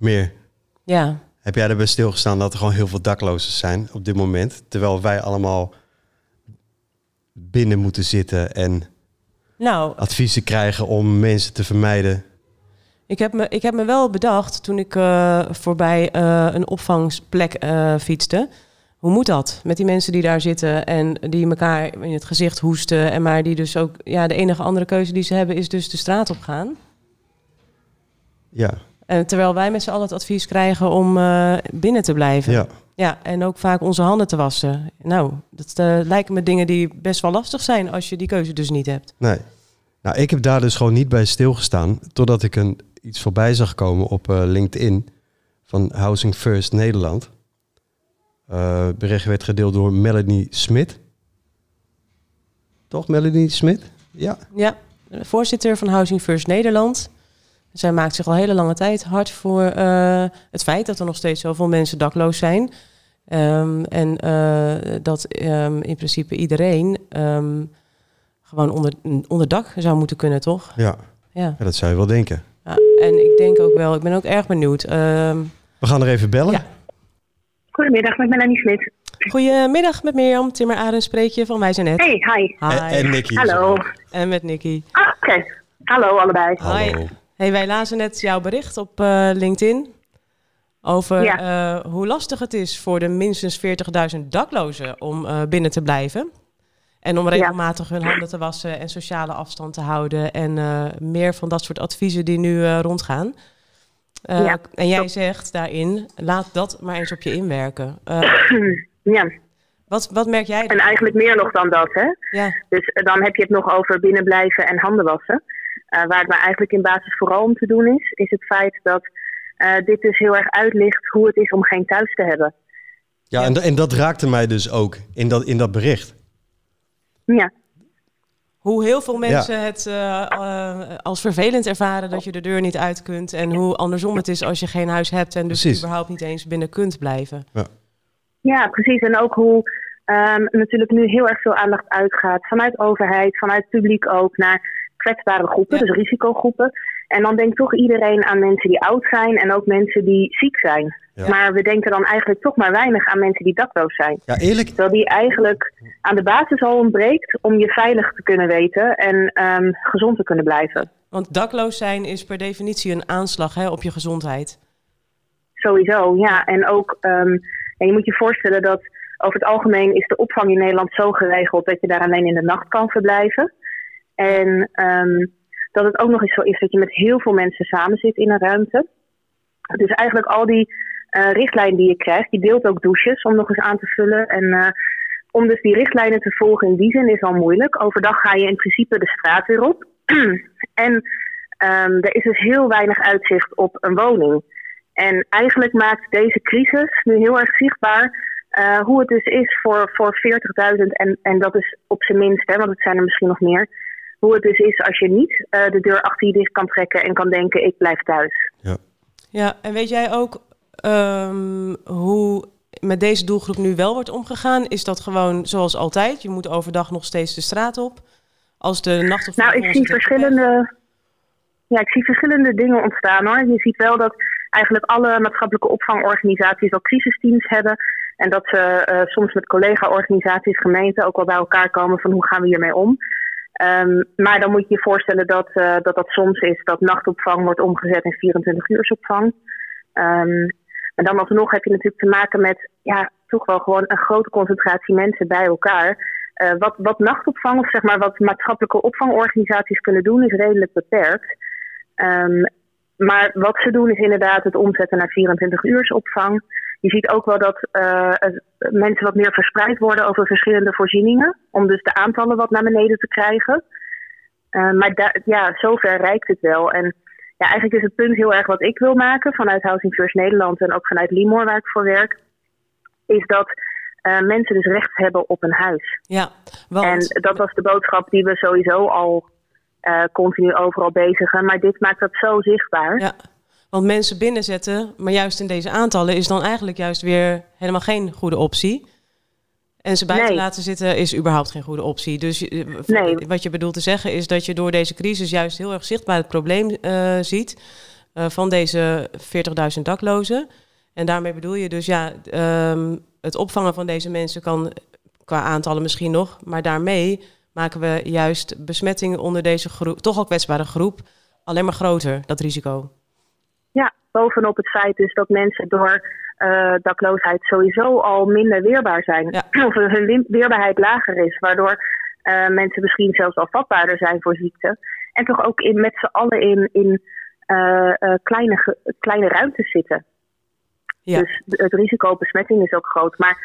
meer. Ja. Heb jij erbij stilgestaan dat er gewoon heel veel daklozen zijn op dit moment? Terwijl wij allemaal binnen moeten zitten en Nou, adviezen krijgen om mensen te vermijden. ik heb me, ik heb me wel bedacht toen ik eh, voorbij eh, een opvangplek eh, fietste. Hoe moet dat met die mensen die daar zitten en die elkaar in het gezicht hoesten en maar die dus ook ja de enige andere keuze die ze hebben is dus de straat op gaan. Ja, terwijl wij met z'n allen het advies krijgen om eh, binnen te blijven. ja. Ja, en ook vaak onze handen te wassen. Nou, dat eh, lijken me dingen die best wel lastig zijn als je die keuze dus niet hebt. Nee. Nou, ik heb daar dus gewoon niet bij stilgestaan. Totdat ik een, iets voorbij zag komen op eh, LinkedIn van Housing First Nederland. Eh, het bericht werd gedeeld door Melanie Smit. Toch, Melanie Smit? Ja. Ja, voorzitter van Housing First Nederland. Zij maakt zich al hele lange tijd hard voor eh, het feit dat er nog steeds zoveel mensen dakloos zijn. Ehm, en eh, dat ehm, in principe iedereen ehm, gewoon onder, onder dak zou moeten kunnen, toch? ja. Ja. Ja, dat zou je wel denken. ja. En ik denk ook wel, ik ben ook erg benieuwd. Ehm, We gaan er even bellen. Ja. Goedemiddag, met Melanie Smit. goedemiddag met Mirjam Timmer Arend spreek je van Wij zijn net. Hey, hi. Hi. En, en Hallo. En met Nicky. Ah, oké. Hallo allebei. Hi. Hey, wij lazen net jouw bericht op eh, LinkedIn over Ja. eh, hoe lastig het is voor de minstens 40.000 daklozen om eh, binnen te blijven. En om regelmatig hun handen te wassen en sociale afstand te houden. En meer van dat soort adviezen die nu rondgaan. Ja, en jij zegt daarin, laat dat maar eens op je inwerken. Ja, wat, wat merk jij? en eigenlijk meer nog dan dat, hè. Ja, Dus dan heb je het nog over binnenblijven en handen wassen. Eh, waar het maar eigenlijk in basis vooral om te doen is, is het feit dat eh, dit dus heel erg uitlicht hoe het is om geen thuis te hebben. Ja, en, en dat raakte mij dus ook in dat, in dat bericht. Ja, Hoe heel veel mensen het eh, als vervelend ervaren dat je de deur niet uit kunt. En hoe andersom het is als je geen huis hebt en dus Precies. überhaupt niet eens binnen kunt blijven. ja precies. En ook hoe ehm, natuurlijk nu heel erg veel aandacht uitgaat vanuit overheid, vanuit publiek ook, naar kwetsbare groepen, Ja. dus risicogroepen. En dan denkt toch iedereen aan mensen die oud zijn en ook mensen die ziek zijn. Ja. Maar we denken dan eigenlijk toch maar weinig aan mensen die dakloos zijn. Ja, eerlijk. Terwijl die eigenlijk aan de basis al ontbreekt om je veilig te kunnen weten en ehm, gezond te kunnen blijven. Want dakloos zijn is per definitie een aanslag hè, op je gezondheid. Sowieso, ja. En ook, ehm, en je moet je voorstellen dat over het algemeen is de opvang in Nederland zo geregeld dat je daar alleen in de nacht kan verblijven. En ehm, dat het ook nog eens zo is dat je met heel veel mensen samen zit in een ruimte. Dus eigenlijk al die eh, richtlijnen die je krijgt, je deelt ook douches om nog eens aan te vullen. En eh, om dus die richtlijnen te volgen in die zin is al moeilijk. Overdag ga je in principe de straat weer op. en ehm, er is dus heel weinig uitzicht op een woning. En eigenlijk maakt deze crisis nu heel erg zichtbaar eh, hoe het dus is voor, voor 40.000, en, en dat is op zijn minst, hè, want het zijn er misschien nog meer, hoe het dus is als je niet eh, de deur achter je dicht kan trekken en kan denken, ik blijf thuis. Ja, en weet jij ook ehm, hoe met deze doelgroep nu wel wordt omgegaan? Is dat gewoon zoals altijd? Je moet overdag nog steeds de straat op? Als de nacht Nou, ik zie verschillende, ja, ik zie verschillende dingen ontstaan hoor. Je ziet wel dat eigenlijk alle maatschappelijke opvangorganisaties wel crisisteams hebben. En dat ze eh, soms met collega-organisaties, gemeenten ook wel bij elkaar komen van hoe gaan we hiermee om. Ehm, maar dan moet je je voorstellen dat, eh, dat dat soms is dat nachtopvang wordt omgezet in 24 uursopvang. Ehm maar dan alsnog heb je natuurlijk te maken met ja, toch wel gewoon een grote concentratie mensen bij elkaar. Eh, wat, wat nachtopvang of zeg maar wat maatschappelijke opvangorganisaties kunnen doen is redelijk beperkt. Ehm, maar wat ze doen is inderdaad het omzetten naar 24 uursopvang. Je ziet ook wel dat het- mensen wat meer verspreid worden over verschillende voorzieningen. Om dus de aantallen wat naar beneden te krijgen. Eh, maar da- ja, zover reikt het wel. En ja, eigenlijk is het punt heel erg wat ik wil maken vanuit Housing First Nederland en ook vanuit Limor waar ik voor werk. Is dat eh, mensen dus recht hebben op een huis. Ja, want... En dat was de boodschap die we sowieso al eh, continu overal bezigen. Maar dit maakt dat zo zichtbaar. Ja, want mensen binnenzetten, maar juist in deze aantallen is dan eigenlijk juist weer helemaal geen goede optie. En ze buiten Nee. laten zitten is überhaupt geen goede optie. Dus eh, Nee. wat je bedoelt te zeggen is dat je door deze crisis juist heel erg zichtbaar het probleem eh, ziet. van deze 40.000 daklozen. En daarmee bedoel je dus ja, ehm, het opvangen van deze mensen kan qua aantallen misschien nog, maar daarmee maken we juist besmettingen onder deze groep, toch al kwetsbare groep, alleen maar groter, dat risico. Ja, bovenop het feit dus dat mensen door uh, dakloosheid sowieso al minder weerbaar zijn. Of hun weerbaarheid lager is, waardoor uh, mensen misschien zelfs al vatbaarder zijn voor ziekte. En toch ook in, met z'n allen in, in uh, kleine, kleine ruimtes zitten. Ja. Dus het risico op besmetting is ook groot. Maar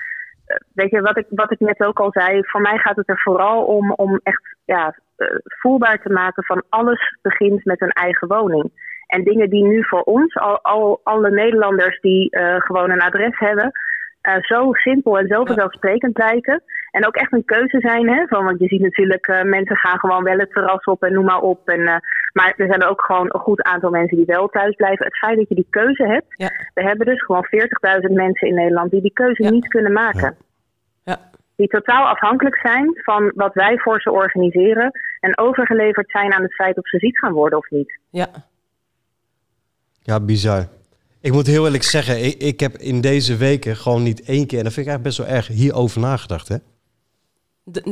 weet je, wat ik, wat ik net ook al zei, voor mij gaat het er vooral om om echt ja, voelbaar te maken van alles begint met een eigen woning. En dingen die nu voor ons, al, al alle Nederlanders die uh, gewoon een adres hebben, uh, zo simpel en zo vanzelfsprekend lijken. En ook echt een keuze zijn. Hè, van, want je ziet natuurlijk, uh, mensen gaan gewoon wel het terras op en noem maar op. En, maar er zijn ook gewoon een goed aantal mensen die wel thuis blijven. Het feit dat je die keuze hebt. Ja. We hebben dus gewoon 40.000 mensen in Nederland die die keuze niet kunnen maken. Ja. Die totaal afhankelijk zijn van wat wij voor ze organiseren. En overgeleverd zijn aan het feit of ze ziek gaan worden of niet. Ja, ja, bizar. Ik moet heel eerlijk zeggen, ik, ik heb in deze weken gewoon niet één keer, en dat vind ik eigenlijk best wel erg, hierover nagedacht. Hè?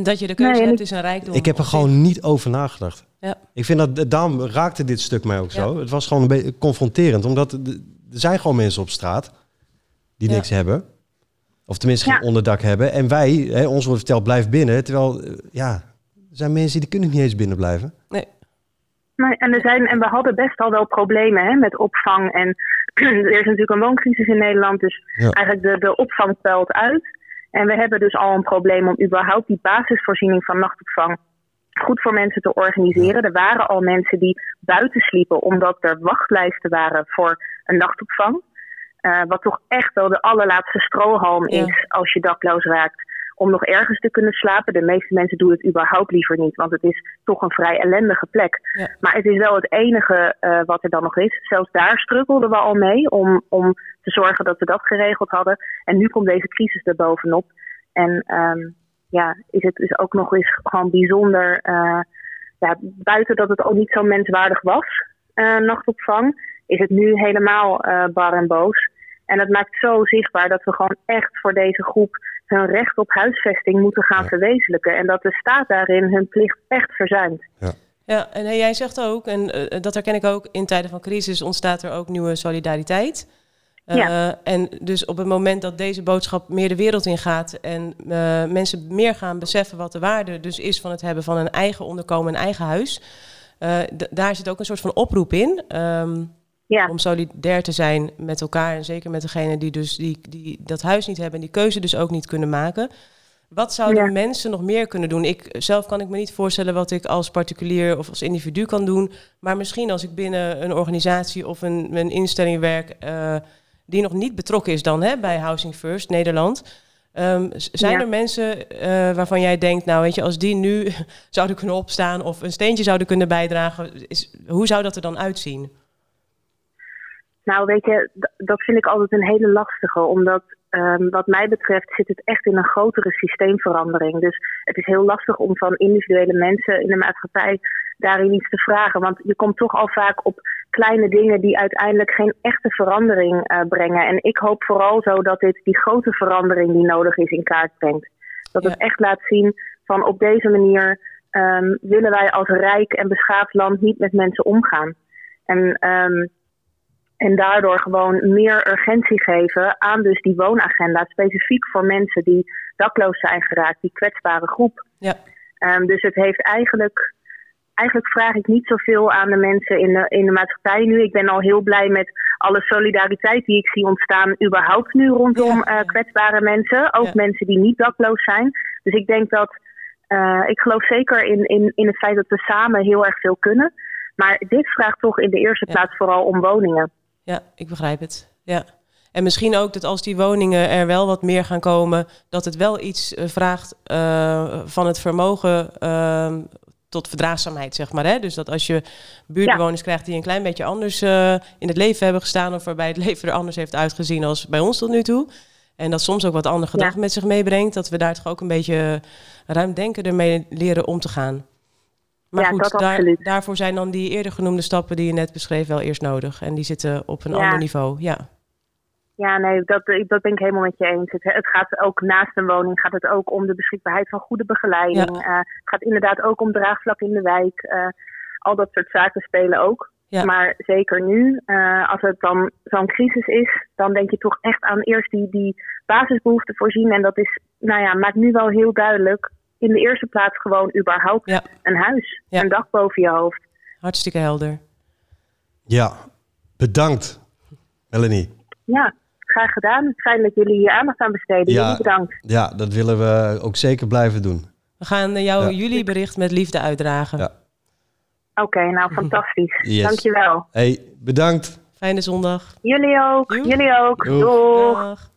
dat je de keuze hebt is een rijkdom. Ik heb er gewoon niet over nagedacht. Ja. Ik vind dat, daarom raakte dit stuk mij ook zo. Het was gewoon een beetje confronterend, omdat er zijn gewoon mensen op straat die niks hebben. Of tenminste geen onderdak hebben. En wij, hè, ons wordt verteld, blijf binnen. Terwijl, eh, ja, er zijn mensen die kunnen niet eens binnen blijven. Nee. Nee, en, er zijn, en we hadden best al wel problemen hè, met opvang. En er is natuurlijk een wooncrisis in Nederland, dus eigenlijk de, de opvang pelt uit. En we hebben dus al een probleem om überhaupt die basisvoorziening van nachtopvang goed voor mensen te organiseren. Er waren al mensen die buiten sliepen omdat er wachtlijsten waren voor een nachtopvang. Uh, wat toch echt wel de allerlaatste strohalm is als je dakloos raakt om nog ergens te kunnen slapen. De meeste mensen doen het überhaupt liever niet, want het is toch een vrij ellendige plek. Maar het is wel het enige uh, wat er dan nog is. Zelfs daar struggelden we al mee om, om te zorgen dat we dat geregeld hadden. En nu komt deze crisis er bovenop. En um, ja, is het dus ook nog eens gewoon bijzonder. Uh, ja, buiten dat het ook niet zo menswaardig was, uh, nachtopvang, is het nu helemaal bar en boos. En dat maakt zo zichtbaar dat we gewoon echt voor deze groep hun recht op huisvesting moeten gaan verwezenlijken. En dat de staat daarin hun plicht echt verzuimt. Ja. Ja, en jij zegt ook, en uh, dat herken ik ook, in tijden van crisis ontstaat er ook nieuwe solidariteit. Uh, ja. En dus op het moment dat deze boodschap meer de wereld in gaat en uh, mensen meer gaan beseffen wat de waarde dus is van het hebben van een eigen onderkomen, een eigen huis, daar zit ook een soort van oproep in. Um, ja. Om solidair te zijn met elkaar. En zeker met degene die dus die, die dat huis niet hebben en die keuze dus ook niet kunnen maken. Wat zouden mensen nog meer kunnen doen? Ik zelf kan ik me niet voorstellen wat ik als particulier of als individu kan doen. Maar misschien als ik binnen een organisatie of een, een instelling werk uh, die nog niet betrokken is dan hè, bij Housing First Nederland. Um, zijn er mensen uh, waarvan jij denkt, nou weet je, als die nu zouden kunnen opstaan of een steentje zouden kunnen bijdragen, is, hoe zou dat er dan uitzien? Nou, weet je, dat vind ik altijd een hele lastige. Omdat, um, wat mij betreft, zit het echt in een grotere systeemverandering. Dus het is heel lastig om van individuele mensen in de maatschappij daarin iets te vragen. Want je komt toch al vaak op kleine dingen die uiteindelijk geen echte verandering uh, brengen. En ik hoop vooral zo dat dit die grote verandering die nodig is in kaart brengt. Dat het echt laat zien van op deze manier um, willen wij als rijk en beschaafd land niet met mensen omgaan. En um, en daardoor gewoon meer urgentie geven aan dus die woonagenda. Specifiek voor mensen die dakloos zijn geraakt, die kwetsbare groep. Ja. Um, dus het heeft eigenlijk, eigenlijk vraag ik niet zoveel aan de mensen in de, in de maatschappij nu. Ik ben al heel blij met alle solidariteit die ik zie ontstaan, überhaupt nu rondom ja, uh, kwetsbare mensen. Ook mensen die niet dakloos zijn. Dus ik denk dat, uh, ik geloof zeker in, in, in het feit dat we samen heel erg veel kunnen. Maar dit vraagt toch in de eerste plaats vooral om woningen ja, ik begrijp het. Ja. En misschien ook dat als die woningen er wel wat meer gaan komen, dat het wel iets uh, vraagt uh, van het vermogen uh, tot verdraagzaamheid, zeg maar. Hè? Dus dat als je buurtbewoners ja. krijgt die een klein beetje anders uh, in het leven hebben gestaan, of waarbij het leven er anders heeft uitgezien als bij ons tot nu toe. En dat soms ook wat andere gedachten ja. met zich meebrengt, dat we daar toch ook een beetje ruimdenken ermee leren om te gaan. Maar Ja, goed, dat daar- absoluut. daarvoor zijn dan die eerder genoemde stappen die je net beschreef wel eerst nodig. En die zitten op een Ja. ander niveau. Ja. Ja, nee, dat, dat ben ik helemaal met je eens. Het, het gaat ook naast een woning gaat het ook om de beschikbaarheid van goede begeleiding. Eh, het gaat inderdaad ook om draagvlak in de wijk. Eh, al dat soort zaken spelen ook. Ja. Maar zeker nu, eh, als het dan zo'n crisis is, dan denk je toch echt aan eerst die, die basisbehoeften voorzien. En dat is, nou ja, maakt nu wel heel duidelijk. In de eerste plaats gewoon überhaupt Ja. een huis, Ja. een dak boven je hoofd. Hartstikke helder. Ja, bedankt, Melanie. Ja, graag gedaan. Fijn dat jullie hier aandacht aan besteden. Ja. Jullie bedankt. Ja, dat willen we ook zeker blijven doen. We gaan eh, jouw Ja. jullie bericht met liefde uitdragen. Ja. Oké, nou fantastisch. Yes. Dankjewel. hey, bedankt. Fijne zondag. Jullie ook. Jullie ook. Doeg.